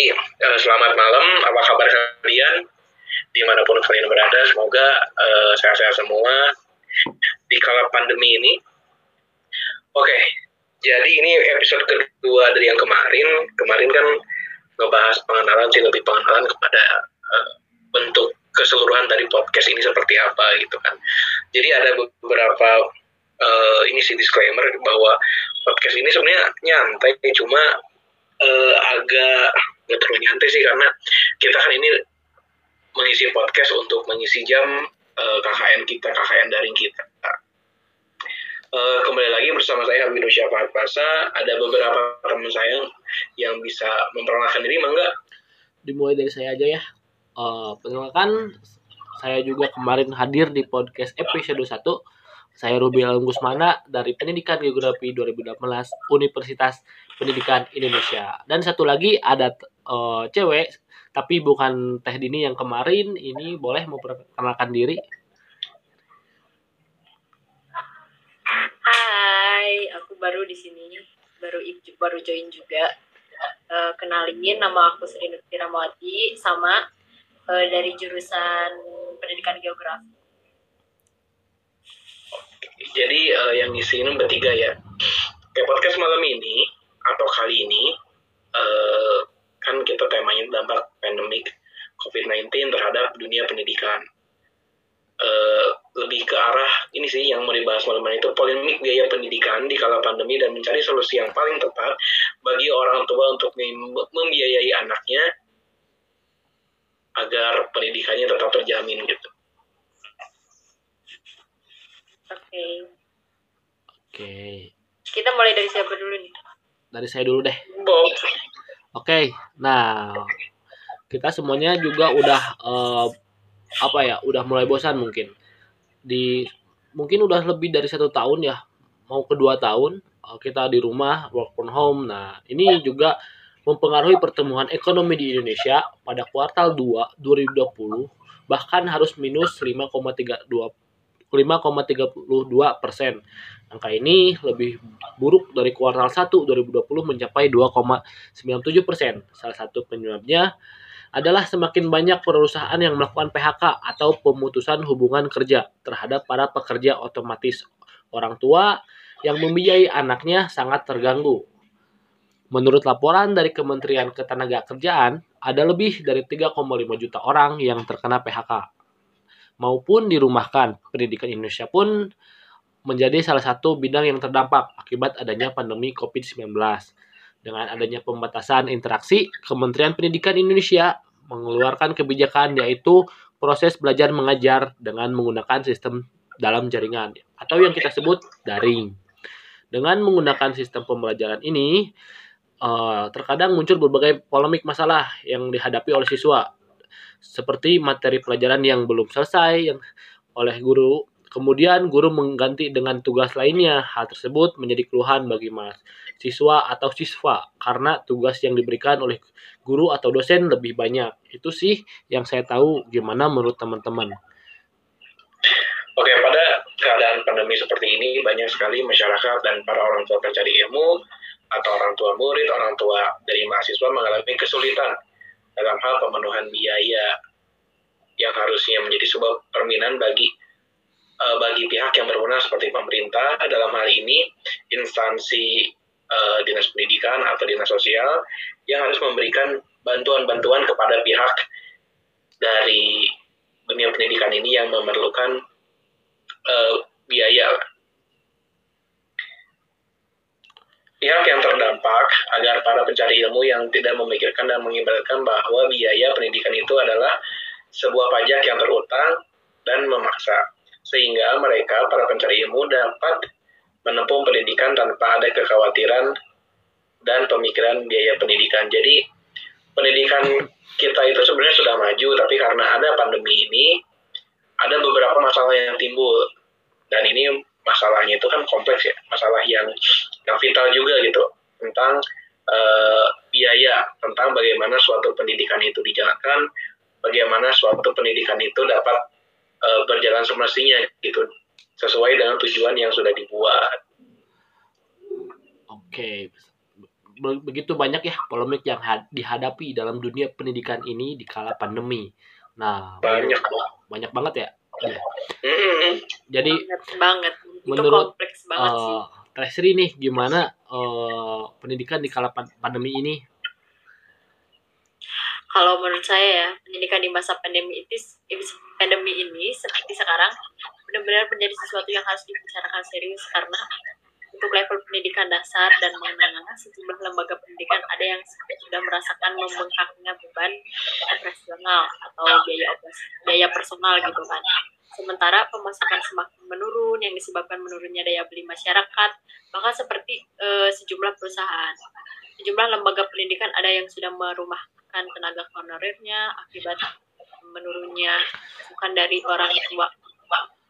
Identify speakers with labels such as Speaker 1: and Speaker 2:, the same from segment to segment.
Speaker 1: Jadi uh, selamat malam, apa kabar kalian? Di mana pun kalian berada, semoga uh, sehat-sehat semua di kala pandemi ini. Oke, okay, jadi ini episode kedua dari yang kemarin. Kemarin kan ngebahas pengenalan sih lebih pengenalan kepada uh, bentuk keseluruhan dari podcast ini seperti apa gitu kan. Jadi ada beberapa uh, ini sih disclaimer bahwa podcast ini sebenarnya nyantai cuma uh, agak nggak terlalu nyantai sih karena kita kan ini mengisi podcast untuk mengisi jam uh, KKN kita KKN daring kita. Uh, kembali lagi bersama saya Habibur Syafat Pasa. Ada beberapa teman saya yang bisa memperkenalkan diri, mangga?
Speaker 2: Dimulai dari saya aja ya. Uh, perkenalkan, saya juga kemarin hadir di podcast episode 1 saya Ruby Gusmana dari Pendidikan Geografi 2018 Universitas Pendidikan Indonesia. Dan satu lagi ada uh, cewek tapi bukan Teh Dini yang kemarin ini boleh memperkenalkan diri.
Speaker 3: Hai, aku baru di sini, baru baru join juga. Uh, kenalin nama aku Sri Ramawati sama uh, dari jurusan Pendidikan Geografi
Speaker 1: jadi uh, yang ngisi ini bertiga ya. Kayak podcast malam ini atau kali ini uh, kan kita temanya dampak pandemik COVID-19 terhadap dunia pendidikan. Uh, lebih ke arah ini sih yang mau dibahas malam ini itu polemik biaya pendidikan di kala pandemi dan mencari solusi yang paling tepat bagi orang tua untuk membiayai anaknya agar pendidikannya tetap terjamin gitu.
Speaker 3: Oke. Okay.
Speaker 2: Oke. Okay.
Speaker 3: Kita mulai dari siapa dulu nih?
Speaker 2: Dari saya dulu deh.
Speaker 1: Bob.
Speaker 2: Oke. Okay. Nah, kita semuanya juga udah uh, apa ya? Udah mulai bosan mungkin. Di mungkin udah lebih dari satu tahun ya, mau kedua tahun uh, kita di rumah work from home. Nah, ini juga mempengaruhi pertumbuhan ekonomi di Indonesia pada kuartal 2 2020 bahkan harus minus 5,32 5,32 persen. Angka ini lebih buruk dari kuartal 1 2020 mencapai 2,97 persen. Salah satu penyebabnya adalah semakin banyak perusahaan yang melakukan PHK atau pemutusan hubungan kerja terhadap para pekerja otomatis orang tua yang membiayai anaknya sangat terganggu. Menurut laporan dari Kementerian Ketenagakerjaan, ada lebih dari 3,5 juta orang yang terkena PHK maupun dirumahkan. Pendidikan Indonesia pun menjadi salah satu bidang yang terdampak akibat adanya pandemi COVID-19. Dengan adanya pembatasan interaksi, Kementerian Pendidikan Indonesia mengeluarkan kebijakan yaitu proses belajar mengajar dengan menggunakan sistem dalam jaringan atau yang kita sebut daring. Dengan menggunakan sistem pembelajaran ini, uh, terkadang muncul berbagai polemik masalah yang dihadapi oleh siswa seperti materi pelajaran yang belum selesai yang oleh guru. Kemudian guru mengganti dengan tugas lainnya. Hal tersebut menjadi keluhan bagi mahasiswa atau siswa karena tugas yang diberikan oleh guru atau dosen lebih banyak. Itu sih yang saya tahu gimana menurut teman-teman.
Speaker 1: Oke, pada keadaan pandemi seperti ini banyak sekali masyarakat dan para orang tua pencari ilmu atau orang tua murid, orang tua dari mahasiswa mengalami kesulitan dalam hal pemenuhan biaya yang harusnya menjadi sebuah permintaan bagi uh, bagi pihak yang berwenang seperti pemerintah. Dalam hal ini instansi uh, dinas pendidikan atau dinas sosial yang harus memberikan bantuan-bantuan kepada pihak dari dunia pendidikan ini yang memerlukan uh, biaya pihak yang terdampak agar para pencari ilmu yang tidak memikirkan dan mengibaratkan bahwa biaya pendidikan itu adalah sebuah pajak yang terutang dan memaksa sehingga mereka para pencari ilmu dapat menempuh pendidikan tanpa ada kekhawatiran dan pemikiran biaya pendidikan. Jadi pendidikan kita itu sebenarnya sudah maju tapi karena ada pandemi ini ada beberapa masalah yang timbul dan ini masalahnya itu kan kompleks ya masalah yang yang vital juga gitu tentang uh, biaya tentang bagaimana suatu pendidikan itu dijalankan bagaimana suatu pendidikan itu dapat uh, berjalan semestinya gitu sesuai dengan tujuan yang sudah dibuat.
Speaker 2: Oke, be- begitu banyak ya polemik yang had- dihadapi dalam dunia pendidikan ini di kala pandemi. Nah,
Speaker 1: banyak
Speaker 2: banyak banget ya.
Speaker 1: Mm-mm.
Speaker 2: Jadi
Speaker 3: banget banget itu
Speaker 2: menurut,
Speaker 3: kompleks banget sih
Speaker 2: Tresri nih gimana eh, pendidikan di kala pan- pandemi ini?
Speaker 3: kalau menurut saya ya pendidikan di masa pandemi itu pandemi ini seperti sekarang benar-benar menjadi sesuatu yang harus dibicarakan serius karena untuk level pendidikan dasar dan menengah sejumlah lembaga pendidikan ada yang sudah merasakan membengkaknya beban operasional atau biaya biaya personal gitu kan. Sementara pemasukan semakin menurun yang disebabkan menurunnya daya beli masyarakat bahkan seperti eh, sejumlah perusahaan sejumlah lembaga pendidikan ada yang sudah merumahkan tenaga honorernya akibat menurunnya bukan dari orang tua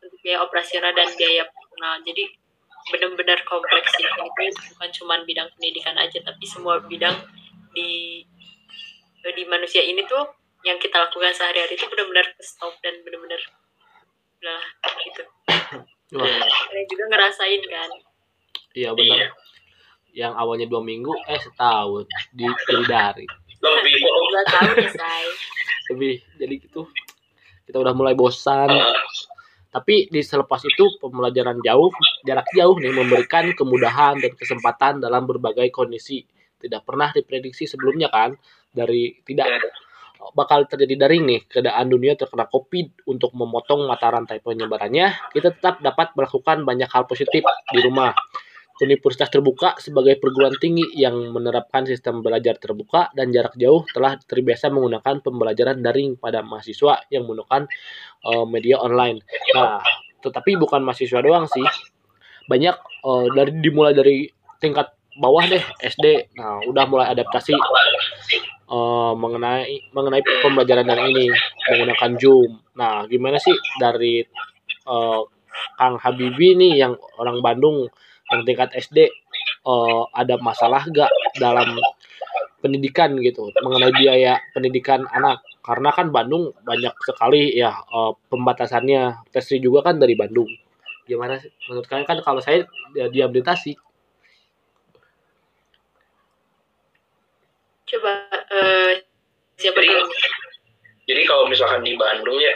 Speaker 3: untuk biaya operasional dan biaya personal. Jadi benar-benar kompleks sih ini bukan cuma bidang pendidikan aja tapi semua bidang di di manusia ini tuh yang kita lakukan sehari-hari itu benar-benar stop dan benar-benar lah gitu
Speaker 2: Wah,
Speaker 3: kalian juga ngerasain kan
Speaker 2: iya benar.
Speaker 1: Iya.
Speaker 2: Yang awalnya dua minggu, eh setahun di dari.
Speaker 1: lebih
Speaker 3: dua tahun ya say
Speaker 2: Lebih jadi gitu. Kita udah mulai bosan.
Speaker 1: Ah,
Speaker 2: Tapi di selepas itu pembelajaran jauh, jarak jauh nih memberikan kemudahan dan kesempatan dalam berbagai kondisi. Tidak pernah diprediksi sebelumnya kan dari tidak bakal terjadi daring nih keadaan dunia terkena COVID untuk memotong mata rantai penyebarannya, kita tetap dapat melakukan banyak hal positif di rumah. Universitas terbuka sebagai perguruan tinggi yang menerapkan sistem belajar terbuka dan jarak jauh telah terbiasa menggunakan pembelajaran daring pada mahasiswa yang menggunakan eh, media online. Nah, tetapi bukan mahasiswa doang sih. Banyak eh, dari dimulai dari tingkat bawah deh SD. Nah, udah mulai adaptasi eh, mengenai mengenai pembelajaran yang ini menggunakan Zoom. Nah, gimana sih dari eh, Kang Habibi nih yang orang Bandung yang tingkat SD eh, ada masalah gak dalam pendidikan gitu mengenai biaya pendidikan anak? Karena kan Bandung banyak sekali ya eh, pembatasannya. Tesri juga kan dari Bandung. Gimana sih? Menurut kalian kan kalau saya ya, diam di Tasik
Speaker 3: coba eh, siapa
Speaker 1: Jadi- jadi kalau misalkan di Bandung ya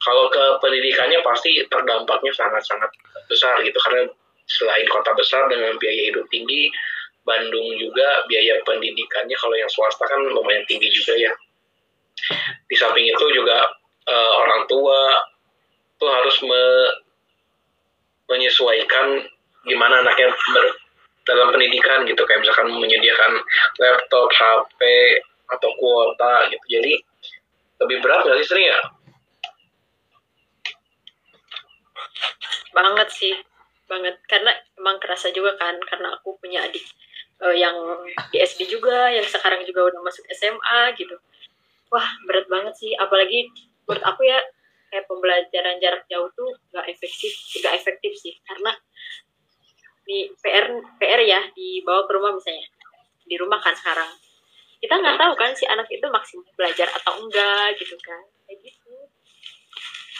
Speaker 1: kalau ke pendidikannya pasti terdampaknya sangat-sangat besar gitu. Karena selain kota besar dengan biaya hidup tinggi Bandung juga biaya pendidikannya kalau yang swasta kan lumayan tinggi juga ya. Di samping itu juga eh, orang tua tuh harus me- menyesuaikan gimana anaknya ber- dalam pendidikan gitu. Kayak misalkan menyediakan laptop, HP atau kuota gitu. Jadi lebih berat nggak sih sering ya?
Speaker 3: banget sih banget. Karena emang kerasa juga kan karena aku punya adik eh, yang di SD juga yang sekarang juga udah masuk SMA gitu. Wah berat banget sih. Apalagi menurut aku ya kayak pembelajaran jarak jauh tuh nggak efektif nggak efektif sih. Karena di PR PR ya dibawa ke rumah misalnya. Di rumah kan sekarang. Kita nggak tahu kan si anak itu maksimal belajar atau enggak gitu kan. Kayak gitu.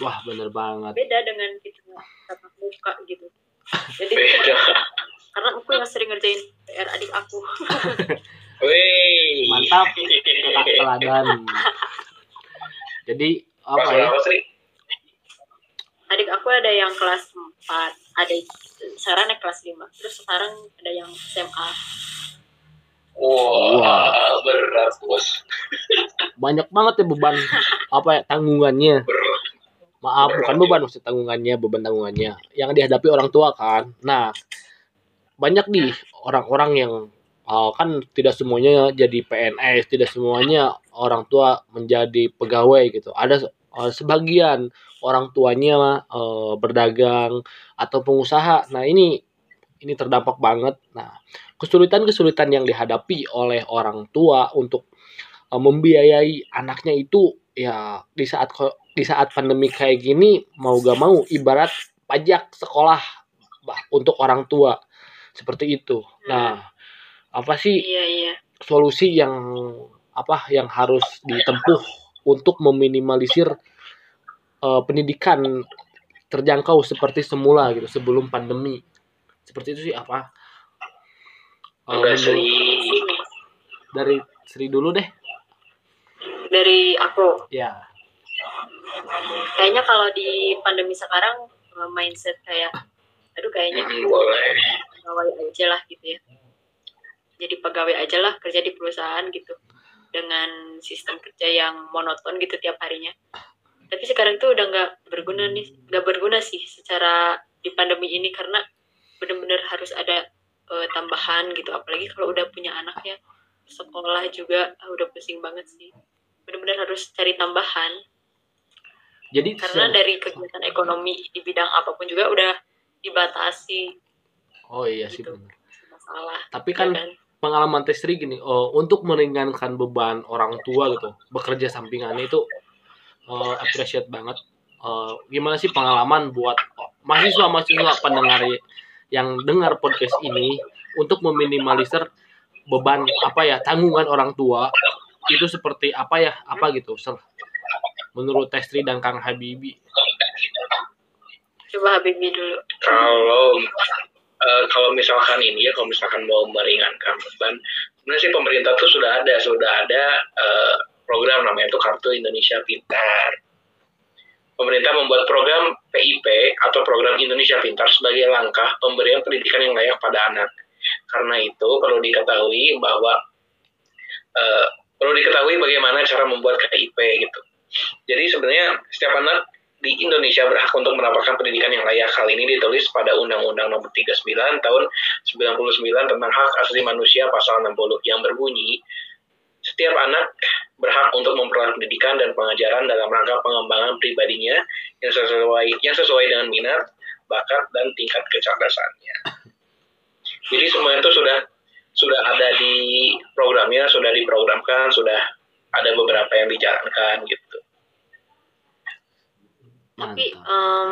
Speaker 2: Wah bener banget.
Speaker 3: Beda dengan kita tatap muka gitu jadi
Speaker 1: Beda.
Speaker 3: karena aku yang sering ngerjain PR adik aku
Speaker 1: Wih.
Speaker 2: mantap kakak teladan jadi apa ya
Speaker 3: adik aku ada yang kelas 4 ada sekarang naik kelas 5 terus sekarang ada yang SMA
Speaker 1: Wah,
Speaker 2: Wah.
Speaker 1: berat bos.
Speaker 2: banyak banget ya beban apa ya tanggungannya
Speaker 1: Berat.
Speaker 2: Maaf bukan beban maksud tanggungannya beban tanggungannya. Yang dihadapi orang tua kan. Nah banyak nih orang-orang yang uh, kan tidak semuanya jadi PNS tidak semuanya orang tua menjadi pegawai gitu. Ada uh, sebagian orang tuanya uh, berdagang atau pengusaha. Nah ini ini terdampak banget. Nah kesulitan-kesulitan yang dihadapi oleh orang tua untuk uh, membiayai anaknya itu ya di saat di saat pandemi kayak gini mau gak mau ibarat pajak sekolah bah, untuk orang tua seperti itu. Nah, apa sih
Speaker 3: iya iya
Speaker 2: solusi yang apa yang harus ditempuh untuk meminimalisir eh, pendidikan terjangkau seperti semula gitu sebelum pandemi. Seperti itu sih apa? Eh,
Speaker 1: sih.
Speaker 2: dari Sri dulu deh.
Speaker 3: Dari aku,
Speaker 2: Ya.
Speaker 3: kayaknya kalau di pandemi sekarang eh, mindset kayak, aduh kayaknya
Speaker 1: Hmm,
Speaker 3: pegawai aja lah gitu ya. Jadi pegawai aja lah kerja di perusahaan gitu dengan sistem kerja yang monoton gitu tiap harinya. Tapi sekarang tuh udah nggak berguna nih, nggak berguna sih secara di pandemi ini karena bener-bener harus ada eh, tambahan gitu. Apalagi kalau udah punya anak ya sekolah juga ah, udah pusing banget sih. Bener-bener harus cari tambahan
Speaker 2: Jadi
Speaker 3: karena dari kegiatan ekonomi di bidang apa pun juga udah dibatasi
Speaker 2: Oh iya sih
Speaker 3: gitu.
Speaker 2: benar.
Speaker 3: masalah.
Speaker 2: Tapi
Speaker 3: ya
Speaker 2: kan
Speaker 3: kan?
Speaker 2: pengalaman tes Sri gini, oh, untuk meringankan beban orang tua gitu, bekerja sampingan itu eh, appreciate banget. Eh, gimana sih pengalaman buat mahasiswa-mahasiswa pendengar yang dengar podcast ini untuk meminimalisir beban apa ya tanggungan orang tua itu seperti apa ya apa gitu Sir? menurut Testri dan Kang Habibi
Speaker 3: Coba Habibie dulu.
Speaker 1: Kalau eh, kalau misalkan ini ya, kalau misalkan mau meringankan beban, sebenarnya sih pemerintah tuh sudah ada, sudah ada eh, program namanya itu Kartu Indonesia Pintar. Pemerintah membuat program PIP atau program Indonesia Pintar sebagai langkah pemberian pendidikan yang layak pada anak. Karena itu perlu diketahui bahwa eh, perlu diketahui bagaimana cara membuat KIP gitu. Jadi sebenarnya setiap anak di Indonesia berhak untuk mendapatkan pendidikan yang layak. Hal ini ditulis pada Undang-Undang Nomor 39 Tahun 99 tentang Hak Asasi Manusia Pasal 60 yang berbunyi setiap anak berhak untuk memperoleh pendidikan dan pengajaran dalam rangka pengembangan pribadinya yang sesuai yang sesuai dengan minat, bakat dan tingkat kecerdasannya. Jadi semua itu sudah sudah ada di programnya, sudah diprogramkan, sudah ada beberapa yang dijalankan gitu.
Speaker 3: Tapi em,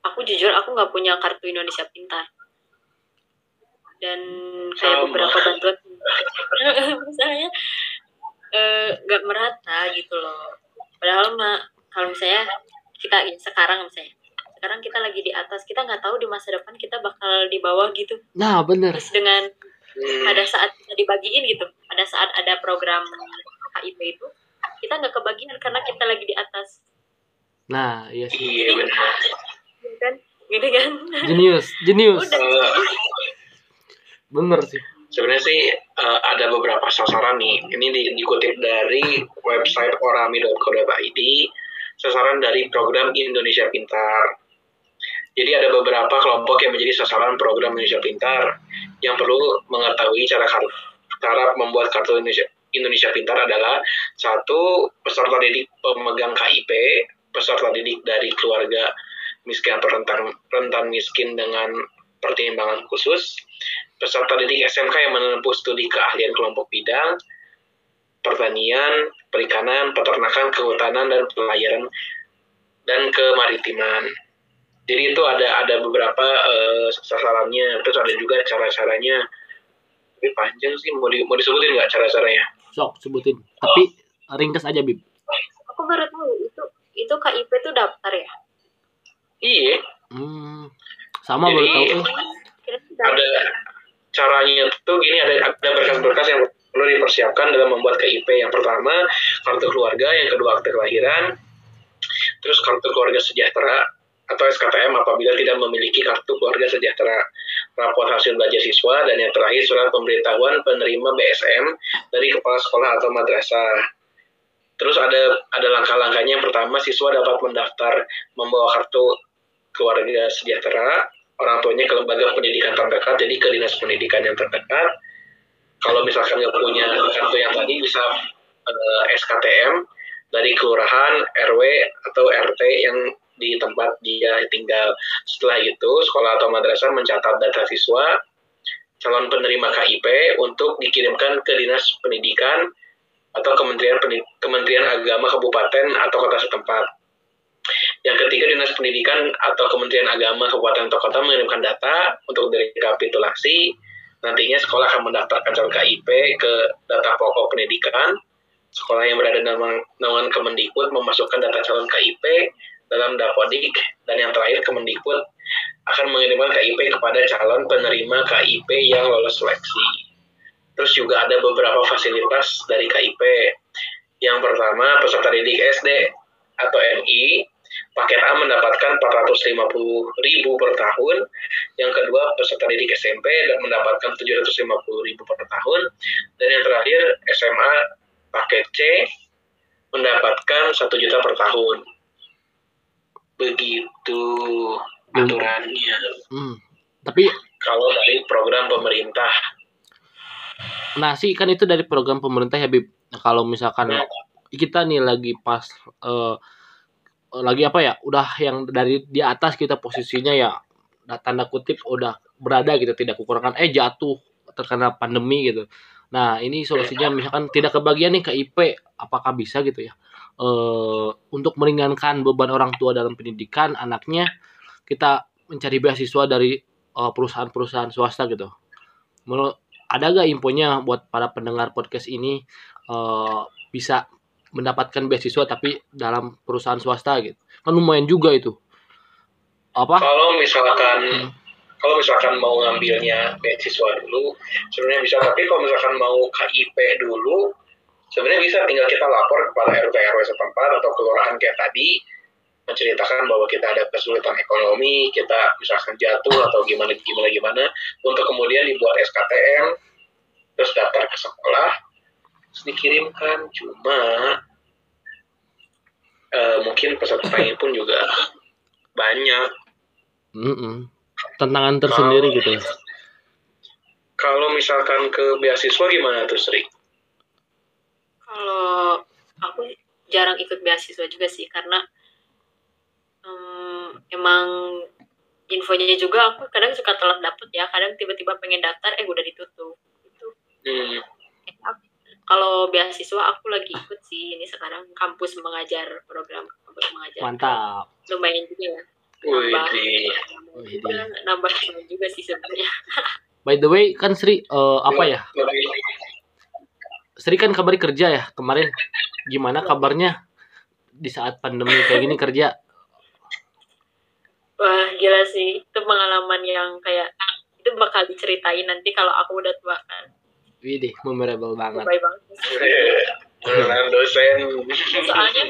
Speaker 3: aku jujur aku nggak punya kartu Indonesia Pintar. Dan kayak
Speaker 1: Sama.
Speaker 3: beberapa bantuan misalnya eh, nggak merata gitu loh. Padahal mah kalau misalnya kita ya, sekarang misalnya sekarang kita lagi di atas kita nggak tahu di masa depan kita bakal di bawah gitu
Speaker 2: nah bener
Speaker 3: terus dengan
Speaker 1: Hmm.
Speaker 3: pada saat kita dibagiin gitu pada saat ada program HIP itu kita nggak kebagian karena kita lagi di atas
Speaker 2: nah iya sih
Speaker 1: Iya benar.
Speaker 3: gitu kan gitu kan
Speaker 2: jenius jenius
Speaker 3: udah
Speaker 1: Eh,
Speaker 2: bener sih
Speaker 1: sebenarnya sih eh, ada beberapa sasaran nih. Ini di- dikutip dari website orami.co.id. Sasaran dari program Indonesia Pintar. Jadi ada beberapa kelompok yang menjadi sasaran program Indonesia Pintar yang perlu mengetahui cara cara membuat kartu Indonesia Indonesia Pintar adalah satu peserta didik pemegang KIP, peserta didik dari keluarga miskin atau rentan rentan miskin dengan pertimbangan khusus, peserta didik SMK yang menempuh studi keahlian kelompok bidang, pertanian, perikanan, peternakan, kehutanan, dan pelayaran dan kemaritiman. Jadi itu ada ada beberapa eh, sasarannya, terus ada juga cara-caranya. Tapi panjang sih, mau, di- mau disebutin nggak cara-caranya?
Speaker 2: sok sebutin. Tapi ringkas aja bib.
Speaker 3: Aku baru tahu itu itu KIP itu daftar ya?
Speaker 1: Iya,
Speaker 2: hmm, sama
Speaker 1: Jadi-
Speaker 2: baru tahu.
Speaker 1: Ada caranya tuh gini ada ada berkas-berkas yang perlu dipersiapkan dalam membuat KIP yang pertama kartu keluarga yang kedua akte kelahiran terus kartu keluarga sejahtera atau SKTM apabila tidak memiliki kartu keluarga sejahtera. Rapor hasil belajar siswa dan yang terakhir surat pemberitahuan penerima BSM dari kepala sekolah atau madrasah. Terus ada ada langkah-langkahnya. Yang pertama siswa dapat mendaftar membawa kartu keluarga sejahtera orang tuanya ke lembaga pendidikan terdekat, jadi ke dinas pendidikan yang terdekat. Kalau misalkan nggak punya kartu yang tadi, bisa eh, SKTM dari kelurahan, RW, atau RT yang di tempat dia tinggal. Setelah itu, sekolah atau madrasah mencatat data siswa, calon penerima KIP untuk dikirimkan ke dinas pendidikan atau kementerian Pendi- kementerian agama kabupaten atau kota setempat. Yang ketiga, Dinas Pendidikan atau Kementerian Agama Kabupaten atau Kota mengirimkan data untuk direkapitulasi. Nantinya sekolah akan mendaftarkan calon KIP ke data pokok pendidikan. Sekolah yang berada dalam naungan Kemendikbud memasukkan data calon KIP dalam Dapodik. Dan yang terakhir, Kemendikbud akan mengirimkan KIP kepada calon penerima KIP yang lolos seleksi. Terus juga ada beberapa fasilitas dari KIP. Yang pertama, peserta didik SD atau MI, paket A mendapatkan 450.000 per tahun. Yang kedua, peserta didik SMP dan mendapatkan 750.000 per tahun. Dan yang terakhir, SMA paket C mendapatkan 1 juta per tahun. Begitu aturannya.
Speaker 2: Hmm. Tapi
Speaker 1: Kalau dari program pemerintah.
Speaker 2: nah sih kan itu dari program pemerintah ya Bib. Nah, kalau misalkan
Speaker 1: Nah,
Speaker 2: kita nih lagi pas eh, lagi apa ya udah yang dari di atas kita posisinya ya nah, tanda kutip udah berada gitu tidak kekurangan eh jatuh terkena pandemi gitu nah ini solusinya misalkan tidak kebagian nih ke IP apakah bisa gitu ya eh untuk meringankan beban orang tua dalam pendidikan anaknya kita mencari beasiswa dari eh, perusahaan-perusahaan swasta gitu. Menurut ada gak infonya buat para pendengar podcast ini eh, bisa mendapatkan beasiswa tapi dalam perusahaan swasta gitu? Kan lumayan juga itu. Apa?
Speaker 1: Kalau misalkan
Speaker 2: Hmm.
Speaker 1: kalau misalkan mau ngambilnya beasiswa dulu sebenarnya bisa. Tapi kalau misalkan mau KIP dulu sebenarnya bisa tinggal kita lapor kepada RT RW setempat atau kelurahan kayak tadi menceritakan bahwa kita ada kesulitan ekonomi kita misalkan jatuh atau gimana gimana gimana untuk kemudian dibuat SKTM terus daftar ke sekolah terus dikirimkan cuma eh, mungkin pesertanya pun juga banyak
Speaker 2: Mm-mm. tantangan tersendiri gitu ya
Speaker 1: Kalau misalkan ke beasiswa gimana tuh Sri?
Speaker 3: Kalau aku jarang ikut beasiswa juga sih karena em, emang infonya juga aku kadang suka telat dapet ya kadang tiba-tiba pengen daftar eh udah ditutup itu
Speaker 1: Hmm,
Speaker 3: kalau beasiswa aku lagi ikut sih ini sekarang kampus mengajar program kampus mengajar.
Speaker 2: Mantap.
Speaker 3: Lumayan juga ya. Nambah
Speaker 2: Wih,
Speaker 3: nambah juga sih sebenarnya.
Speaker 2: By the way kan Sri eh, apa ya?
Speaker 1: Lebih-
Speaker 2: Sri kan kabar kerja ya kemarin. Gimana kabarnya di saat pandemi kayak gini kerja?
Speaker 3: Wah gila sih. Itu pengalaman yang kayak itu bakal diceritain nanti kalau aku udah tua kan.
Speaker 2: Widih, memorable banget.
Speaker 3: Bye banget
Speaker 1: Beneran dosen.
Speaker 3: soalnya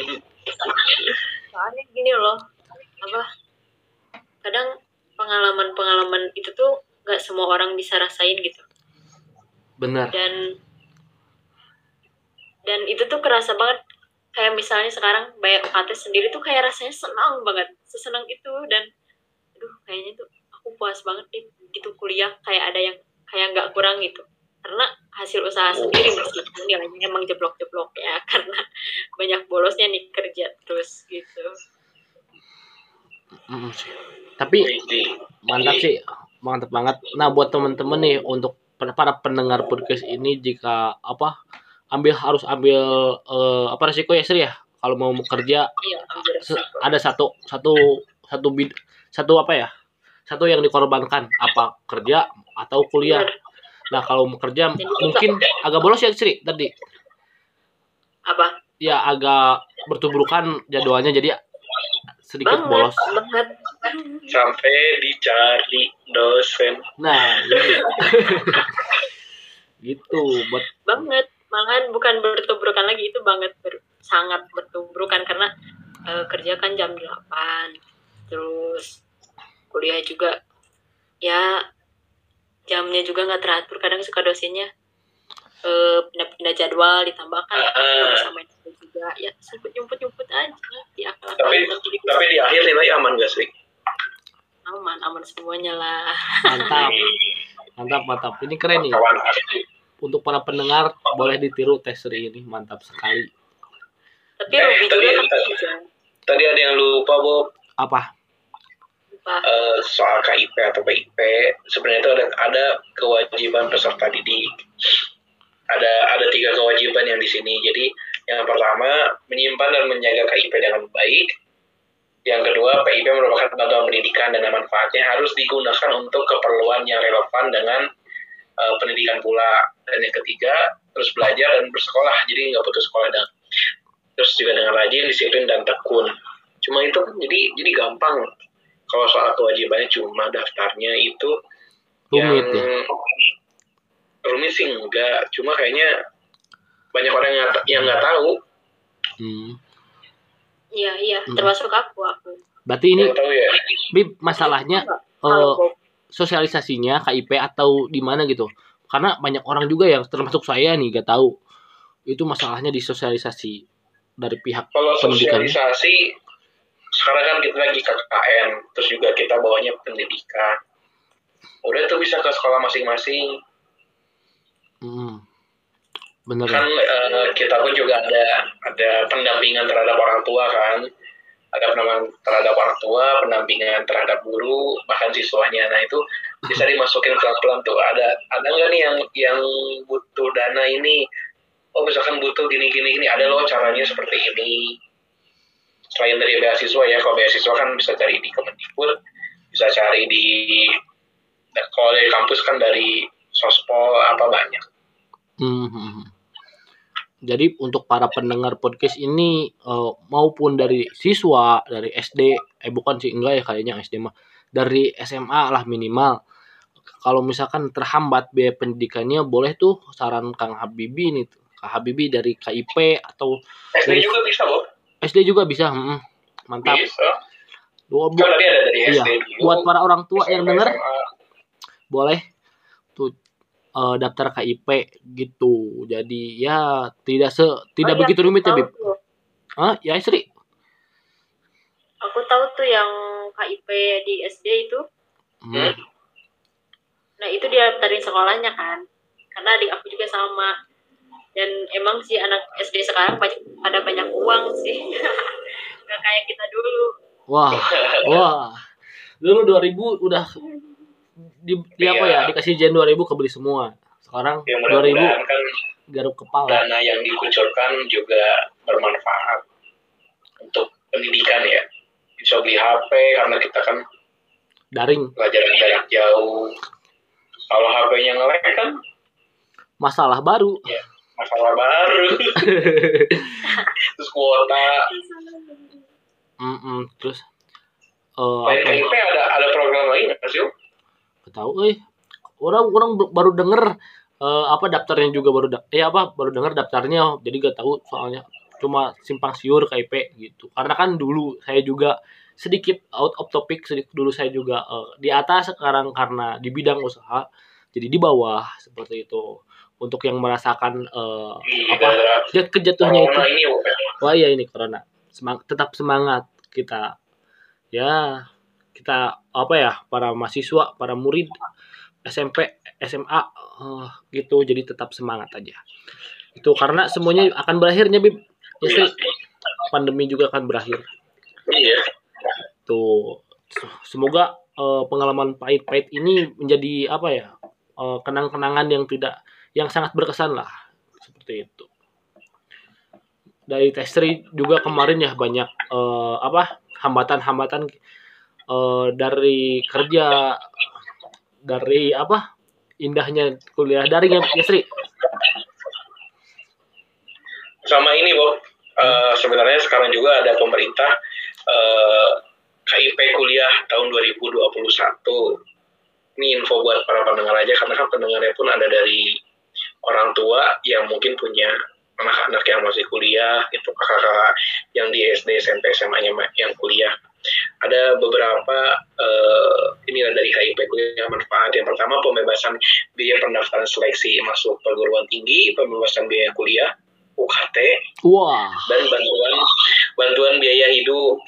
Speaker 3: soalnya gini loh. Apa? Kadang pengalaman-pengalaman itu tuh nggak semua orang bisa rasain gitu.
Speaker 2: Benar.
Speaker 3: dan dan itu tuh kerasa banget kayak misalnya sekarang bayar UKT sendiri tuh kayak rasanya senang banget sesenang itu dan aduh kayaknya tuh aku puas banget deh gitu kuliah kayak ada yang kayak nggak kurang gitu karena hasil usaha sendiri meskipun nilainya emang jeblok-jeblok ya karena banyak bolosnya nih kerja terus gitu.
Speaker 2: Tapi mantap sih, mantap banget. Nah, buat teman-teman nih untuk para pendengar podcast ini jika apa ambil harus ambil eh, apa resiko ya Sri ya? Kalau mau kerja
Speaker 3: iya
Speaker 2: se-
Speaker 3: resiko.
Speaker 2: ada satu satu satu bid satu apa ya? Satu yang dikorbankan apa kerja atau kuliah.
Speaker 3: Bener.
Speaker 2: nah kalau mau kerja
Speaker 3: Jadi
Speaker 2: mungkin agak bolos ya Sri tadi.
Speaker 3: Apa?
Speaker 2: Ya agak bertubrukan jadwalnya jadi sedikit
Speaker 3: banget
Speaker 2: bolos.
Speaker 3: banget.
Speaker 1: Sampai dicari dosen.
Speaker 2: nah gitu, gitu buat
Speaker 3: banget malahan bukan bertubrukan lagi itu banget ber- sangat bertubrukan karena eh, kerja kan jam 8 terus kuliah juga ya jamnya juga nggak teratur kadang suka dosennya eh, pindah-pindah jadwal ditambahkan
Speaker 1: Ah.
Speaker 3: sama itu juga ya sempet nyumput nyumput aja di akal
Speaker 1: Tapi tapi di akhir nilai aman gak sih?
Speaker 3: aman aman semuanya lah.
Speaker 2: Mantap. Mantap mantap. Ini keren nih.
Speaker 1: Kawan
Speaker 2: untuk para pendengar boleh ditiru tes Sri ini mantap sekali
Speaker 3: tapi
Speaker 1: Eh,
Speaker 3: juga kan kerja.
Speaker 1: Tadi ada yang lupa Bob
Speaker 2: apa
Speaker 3: lupa
Speaker 1: eh, soal KIP atau PIP. Sebenarnya itu ada ada kewajiban peserta didik. Ada ada tiga kewajiban yang di sini. Jadi yang pertama menyimpan dan menjaga KIP dengan baik. Yang kedua, PIP merupakan bantuan pendidikan dan manfaatnya harus digunakan untuk keperluan yang relevan dengan eh, pendidikan pula. Dan yang ketiga, terus belajar dan bersekolah. Jadi nggak putus sekolah dan terus juga dengan rajin, disiplin dan tekun. Cuma itu kan jadi jadi gampang. Kalau soal kewajibannya cuma daftarnya itu
Speaker 2: rumit
Speaker 1: yang
Speaker 2: ya
Speaker 1: rumit sih enggak, cuma kayaknya banyak orang yang nggak- yang nggak tahu.
Speaker 2: Hmm.
Speaker 3: Iya iya
Speaker 2: Hmm.
Speaker 3: termasuk aku aku.
Speaker 2: Berarti ini
Speaker 1: tahu ya.
Speaker 2: Bib masalahnya eh,
Speaker 3: Bob,
Speaker 2: sosialisasinya KIP atau di mana gitu. Karena banyak orang juga yang termasuk saya nih gak tahu. Itu masalahnya di sosialisasi dari pihak
Speaker 1: Kalau
Speaker 2: pendidikan.
Speaker 1: sosialisasi sekarang kan kita lagi KKN, terus juga kita bawanya pendidikan. Udah tuh bisa ke sekolah masing-masing.
Speaker 2: Hmm. Bener ya?
Speaker 1: Kan eh, kita pun juga ada ada pendampingan terhadap orang tua kan. Ada pendampingan terhadap orang tua, pendampingan terhadap guru, bahkan siswanya. Nah itu bisa dimasukin pelan-pelan tuh. Ada ada nggak nih yang yang butuh dana ini? Oh misalkan butuh gini-gini ini ada loh caranya seperti ini. Selain dari beasiswa ya, kalau beasiswa kan bisa cari di Kemendikbud, bisa cari di kalau dari kampus kan dari sospol apa banyak.
Speaker 2: Hmm, hmm, hmm. Jadi untuk para pendengar podcast ini eh, maupun dari siswa dari SD, eh bukan sih enggak ya kayaknya SD mah dari SMA lah minimal. Kalau misalkan terhambat biaya pendidikannya boleh tuh saran Kang Habibi nih, Kang Habibi dari KIP atau
Speaker 1: SD
Speaker 2: Dari-
Speaker 1: juga bisa loh.
Speaker 2: SD juga bisa. hmm, Mantap.
Speaker 1: Bisa.
Speaker 2: Dua, bu-
Speaker 1: tadi ada dari
Speaker 2: Iya,
Speaker 1: SD dulu.
Speaker 2: buat para orang tua yang denger
Speaker 1: SMA.
Speaker 2: boleh tuh eh, daftar KIP gitu. Jadi ya tidak se tidak
Speaker 3: Oh iya,
Speaker 2: begitu rumit ya, Bib. Hah? Ya, Istri?
Speaker 3: Aku tahu tuh yang KIP di SD itu.
Speaker 2: Hmm.
Speaker 3: Nah itu dia daftarin sekolahnya kan. Karena adik aku juga sama. Dan emang sih anak SD sekarang banyak, ada banyak uang sih. Gak kayak kita dulu.
Speaker 2: Wah, wah. Dulu 2000 udah di, di apa ya?
Speaker 1: Iya.
Speaker 2: Dikasih jen 2000 kebeli semua. Sekarang
Speaker 1: Ya
Speaker 2: 2000
Speaker 1: mudah-mudahan kan
Speaker 2: garuk kepala.
Speaker 1: dana yang dikucurkan juga bermanfaat untuk pendidikan ya. Bisa beli HP karena kita kan
Speaker 2: Daring
Speaker 1: pelajaran jarak jauh. Kalau HP-nya ngelek kan
Speaker 2: masalah baru.
Speaker 1: masalah baru. Terus kuota.
Speaker 2: Terus
Speaker 1: Selain
Speaker 2: apa? ya?
Speaker 1: KIP ada ada program lain nggak sih?
Speaker 2: Tahu eh orang orang baru denger eh, apa daftarnya juga baru da- eh apa baru denger daftarnya jadi gak tahu soalnya cuma simpang siur KIP gitu. Karena kan dulu saya juga sedikit out of topic sedikit dulu saya juga eh, di atas sekarang karena di bidang usaha jadi di bawah seperti itu. Untuk yang merasakan eh,
Speaker 1: Di
Speaker 2: apa jat kejatuhnya itu. Wah iya ini corona. Semang- tetap semangat kita. Ya kita apa ya para mahasiswa para murid SMP SMA eh, gitu. Jadi tetap semangat aja. Itu karena semuanya akan berakhirnya bib. Sri. pandemi juga akan berakhir.
Speaker 1: Iya.
Speaker 2: tuh. Semoga eh, pengalaman pahit-pahit ini menjadi apa ya eh, kenang-kenangan yang tidak yang sangat berkesan lah. Seperti itu. Dari testri juga kemarin ya banyak eh, apa hambatan-hambatan eh, dari kerja dari apa indahnya kuliah daring ya, ya Sri
Speaker 1: Sama ini, Bob. Eh, sebenarnya sekarang juga ada pemerintah eh, KIP kuliah tahun 2021. Ini info buat para pendengar aja karena kan pendengarnya pun ada dari orang tua yang mungkin punya anak-anak yang masih kuliah, itu kakak-kakak yang di SD, SMP, SMA-nya yang kuliah. Ada beberapa eh, ini dari HIP kuliah manfaat. Yang pertama pembebasan biaya pendaftaran seleksi masuk perguruan tinggi, pembebasan biaya kuliah, UKT,
Speaker 2: wah
Speaker 1: dan bantuan bantuan biaya hidup.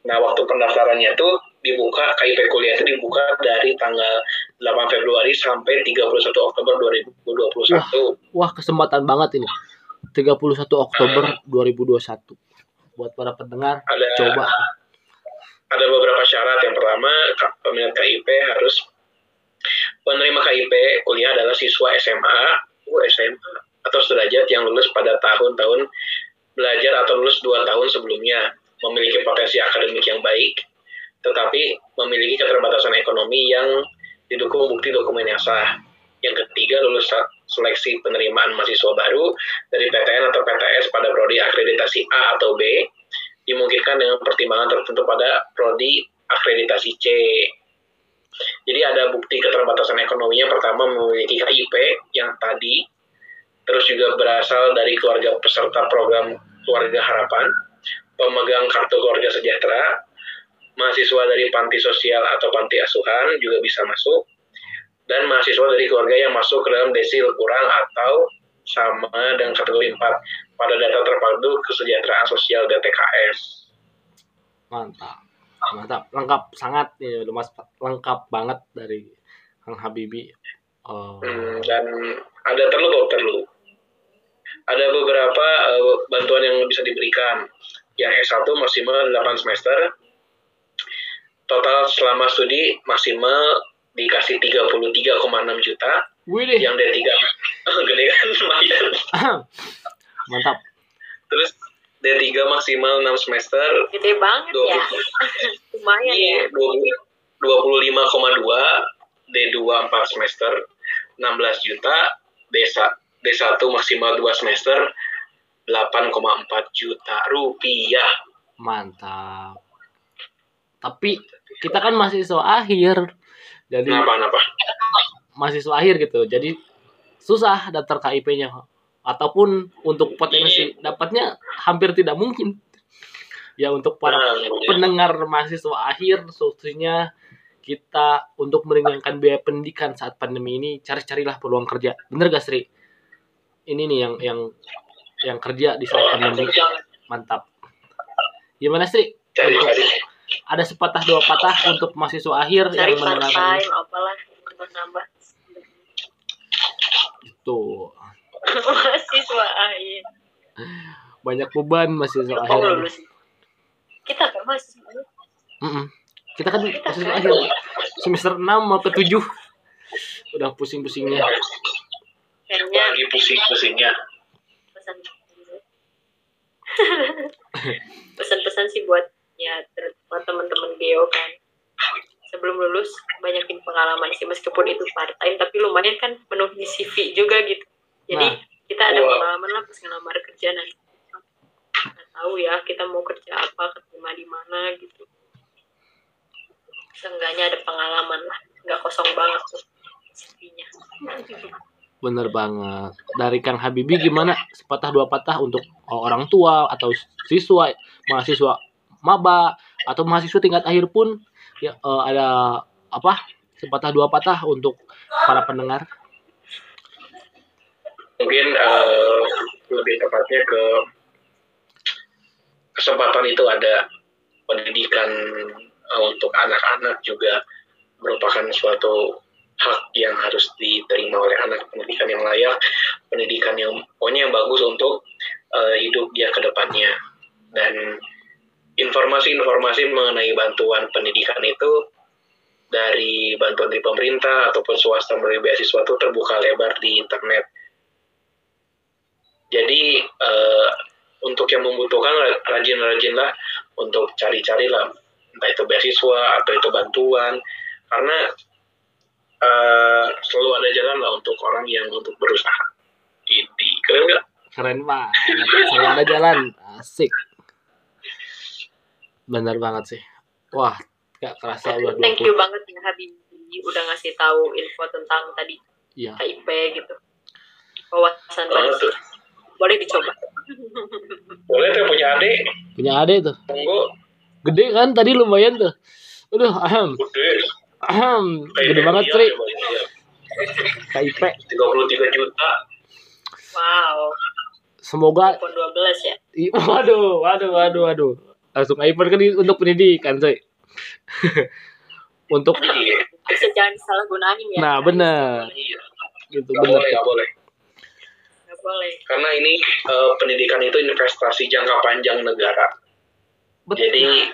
Speaker 1: Nah, waktu pendaftarannya tuh dibuka KIP kuliah itu dibuka dari tanggal 8 Februari sampai 31 Oktober 2021.
Speaker 2: wah kesempatan banget ini 31 Oktober 2021 buat para pendengar
Speaker 1: Ada
Speaker 2: coba
Speaker 1: ada beberapa syarat. Yang pertama, peminat KIP harus penerima KIP kuliah adalah siswa SMA, SMA atau sederajat yang lulus pada tahun-tahun belajar atau lulus dua tahun sebelumnya, memiliki potensi akademik yang baik, tetapi memiliki keterbatasan ekonomi yang didukung bukti dokumen yang sah. Yang ketiga, lulus seleksi penerimaan mahasiswa baru dari PTN atau PTS pada prodi akreditasi A atau B, dimungkinkan dengan pertimbangan tertentu pada prodi akreditasi C. Jadi ada bukti keterbatasan ekonominya pertama memiliki KIP yang tadi, terus juga berasal dari keluarga peserta program keluarga harapan, pemegang kartu keluarga sejahtera, mahasiswa dari panti sosial atau panti asuhan juga bisa masuk, dan mahasiswa dari keluarga yang masuk ke dalam desil kurang atau sama dengan kategori 4 pada data terpadu kesejahteraan sosial DTKS.
Speaker 2: Mantap. Mantap, lengkap sangat nih, udah mas lengkap banget dari Kang Habibi. Oh,
Speaker 1: Hmm, dan ada terlu kok terlu. Ada beberapa eh, bantuan yang bisa diberikan. Yang S1 maksimal 8 semester. Total selama studi maksimal dikasih 33,6 juta.
Speaker 2: Wih deh,
Speaker 1: Yang D3 gede kan lumayan.
Speaker 2: mantap.
Speaker 1: Terus D3 maksimal 6 semester.
Speaker 3: Gede banget ya.
Speaker 1: 20,
Speaker 3: Lumayan ya.
Speaker 1: iya, 20 25,2 D2 4 semester 16 juta D1 D1 maksimal 2 semester 8,4 juta rupiah
Speaker 2: Mantap. Tapi kita kan mahasiswa akhir. Jadi
Speaker 1: kenapa kenapa
Speaker 2: mahasiswa akhir gitu. Jadi susah daftar KIP-nya ataupun untuk potensi dapatnya hampir tidak mungkin. Ya untuk para pendengar mahasiswa akhir solusinya kita untuk meringankan biaya pendidikan saat pandemi ini cari-carilah peluang kerja. Bener gak Sri? Ini nih yang yang yang kerja di saat pandemi. Mantap. Gimana Sri?
Speaker 1: cari
Speaker 2: Untuk-
Speaker 1: cari
Speaker 2: ada sepatah dua patah untuk mahasiswa akhir
Speaker 3: Cari
Speaker 2: yang
Speaker 3: time apalah nambah.
Speaker 2: itu
Speaker 3: Mahasiswa akhir.
Speaker 2: banyak beban mahasiswa
Speaker 3: Oh,
Speaker 2: akhir.
Speaker 3: lulus. Kita kan mahasiswa akhir.
Speaker 2: Mm-mm. Kita kan mahasiswa akhir semester 6 mau ke 7 udah pusing-pusingnya.
Speaker 3: Kayaknya
Speaker 1: lagi pusing-pusingnya
Speaker 3: pesan pesan-pesan sih buat ya terutama teman-teman Geo kan sebelum lulus banyakin pengalaman sih meskipun itu part time tapi lumayan kan penuhi CV juga gitu jadi
Speaker 2: Nah.
Speaker 3: kita ada pengalaman lah pas ngelamar kerja nanti nggak tahu ya kita mau kerja apa keterima di mana gitu seenggaknya ada pengalaman lah nggak kosong banget tuh CV-nya
Speaker 2: Bener banget. Dari Kang Habibi gimana? Sepatah dua patah untuk orang tua atau siswa, mahasiswa maba atau mahasiswa tingkat akhir pun ya eh, ada apa? Sepatah dua patah untuk para pendengar.
Speaker 1: mungkin eh, lebih tepatnya ke kesempatan itu ada pendidikan eh, untuk anak-anak juga merupakan suatu hak yang harus diterima oleh anak pendidikan yang layak pendidikan yang pokoknya yang bagus untuk eh, hidup dia ke depannya dan informasi-informasi mengenai bantuan pendidikan itu dari bantuan dari pemerintah ataupun swasta melalui beasiswa itu terbuka lebar di internet jadi eh, untuk yang membutuhkan rajin-rajinlah untuk cari-carilah entah itu beasiswa atau itu bantuan karena eh, selalu ada jalan lah untuk orang yang untuk berusaha. Ini keren nggak?
Speaker 2: Keren banget. Saya ada jalan. Asik. Bener banget sih. Wah, gak kerasa udah
Speaker 3: thank
Speaker 2: 20.
Speaker 3: you banget ya Habibi udah ngasih tahu info tentang tadi
Speaker 2: Iya.
Speaker 3: KIP gitu wawasan
Speaker 1: Oh,
Speaker 3: boleh dicoba
Speaker 1: Boleh tuh punya adik,
Speaker 2: Punya ade tuh.
Speaker 1: monggo
Speaker 2: Gede kan tadi lumayan tuh. Aduh, ahem.
Speaker 1: gede.
Speaker 2: Ahem. Gede banget, Tri. KIP.
Speaker 1: 33 juta.
Speaker 3: wow
Speaker 2: Semoga
Speaker 3: iPhone 12 ya
Speaker 2: waduh, waduh, waduh, waduh. Langsung iPhone kan untuk pendidikan, coy. untuk
Speaker 3: bisa jangan disalahgunain ya
Speaker 2: nah bener
Speaker 1: iya.
Speaker 2: gitu bener
Speaker 1: boleh, nggak boleh.
Speaker 3: nggak boleh
Speaker 1: Karena ini eh, pendidikan itu investasi jangka panjang negara.
Speaker 2: Betul.
Speaker 1: Jadi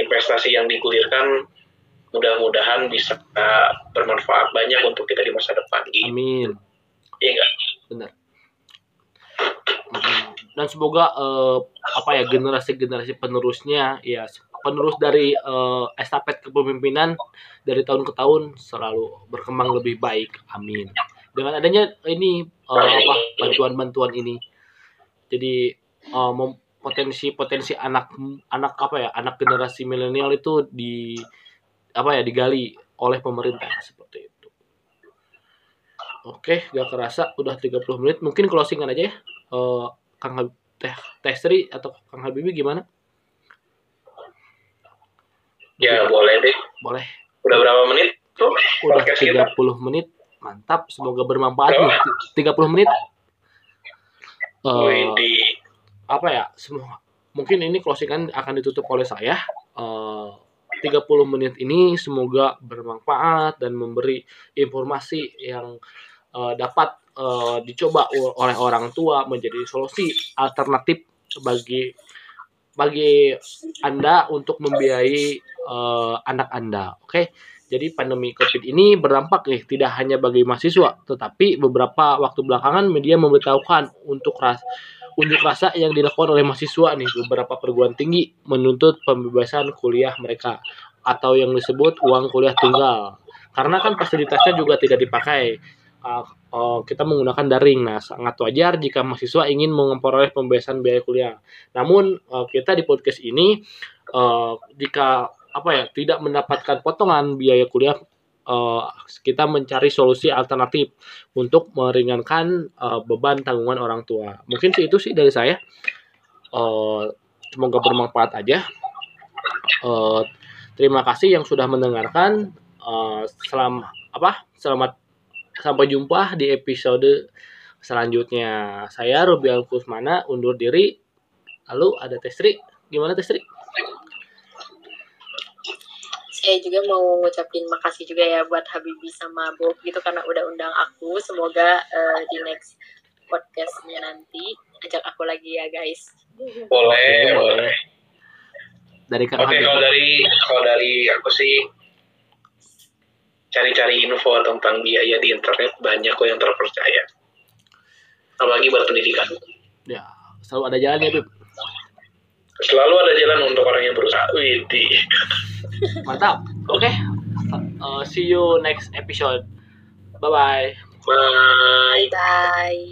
Speaker 1: investasi yang digulirkan mudah-mudahan bisa bermanfaat banyak untuk kita di masa depan. Gitu.
Speaker 2: amin
Speaker 1: Iya nggak?
Speaker 2: bener Mm. Dan semoga eh, apa ya generasi-generasi penerusnya ya penerus dari eh, estafet kepemimpinan dari tahun ke tahun selalu berkembang lebih baik amin dengan adanya ini eh, apa bantuan-bantuan ini jadi mem- potensi-potensi anak anak apa ya anak generasi milenial itu di apa ya digali oleh pemerintah seperti itu. Oke, gak kerasa udah 30 menit. Mungkin closingan aja ya. Eh, Kang Hab- Teh Testri atau Kang Habibi gimana?
Speaker 1: Ya boleh deh.
Speaker 2: Boleh.
Speaker 1: Udah berapa menit tuh
Speaker 2: Udah
Speaker 1: podcast kita?
Speaker 2: 30 menit. Mantap, semoga bermanfaat
Speaker 1: Berapa?
Speaker 2: nih. 30 menit.
Speaker 1: Di
Speaker 2: apa ya? Semua mungkin ini closingan akan ditutup oleh saya. Eh, 30 menit ini semoga bermanfaat dan memberi informasi yang eh, dapat eh, dicoba oleh orang tua menjadi solusi alternatif bagi bagi Anda untuk membiayai eh, anak Anda. Oke. Jadi pandemi Covid ini berdampak nih tidak hanya bagi mahasiswa, tetapi beberapa waktu belakangan media memberitahukan untuk ras unjuk rasa yang dilakukan oleh mahasiswa nih beberapa perguruan tinggi menuntut pembebasan kuliah mereka atau yang disebut uang kuliah tunggal. Karena kan fasilitasnya juga tidak dipakai. Uh, uh, kita menggunakan daring. Nah, sangat wajar jika mahasiswa ingin memperoleh pembebasan biaya kuliah. Namun uh, kita di podcast ini uh, jika apa ya tidak mendapatkan potongan biaya kuliah uh, kita mencari solusi alternatif untuk meringankan uh, beban tanggungan orang tua. Mungkin sih itu sih dari saya. Uh, semoga bermanfaat aja. Uh, terima kasih yang sudah mendengarkan. Uh, selam apa? Selamat sampai jumpa di episode selanjutnya. Saya Ruby Alkusmana undur diri. Lalu ada Testri. Gimana Testri?
Speaker 3: saya juga mau ngucapin makasih juga ya buat Habibi sama Bob gitu karena udah undang aku. Semoga eh, di next podcastnya nanti ajak aku lagi ya guys.
Speaker 1: boleh, boleh.
Speaker 2: Dari Kang
Speaker 1: Oke, kalau dari kalau dari aku sih cari-cari info tentang biaya di internet banyak kok yang terpercaya. Apalagi buat pendidikan.
Speaker 2: Ya, selalu ada jalannya, Bib.
Speaker 1: Selalu ada jalan untuk orang yang berusaha. Widih.
Speaker 2: Mantap. Oke. Uh, see you next episode. Bye bye.
Speaker 1: Bye.
Speaker 3: Bye bye.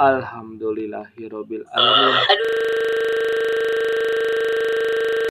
Speaker 2: Alhamdulillahirobbil alamin.
Speaker 3: Aduh.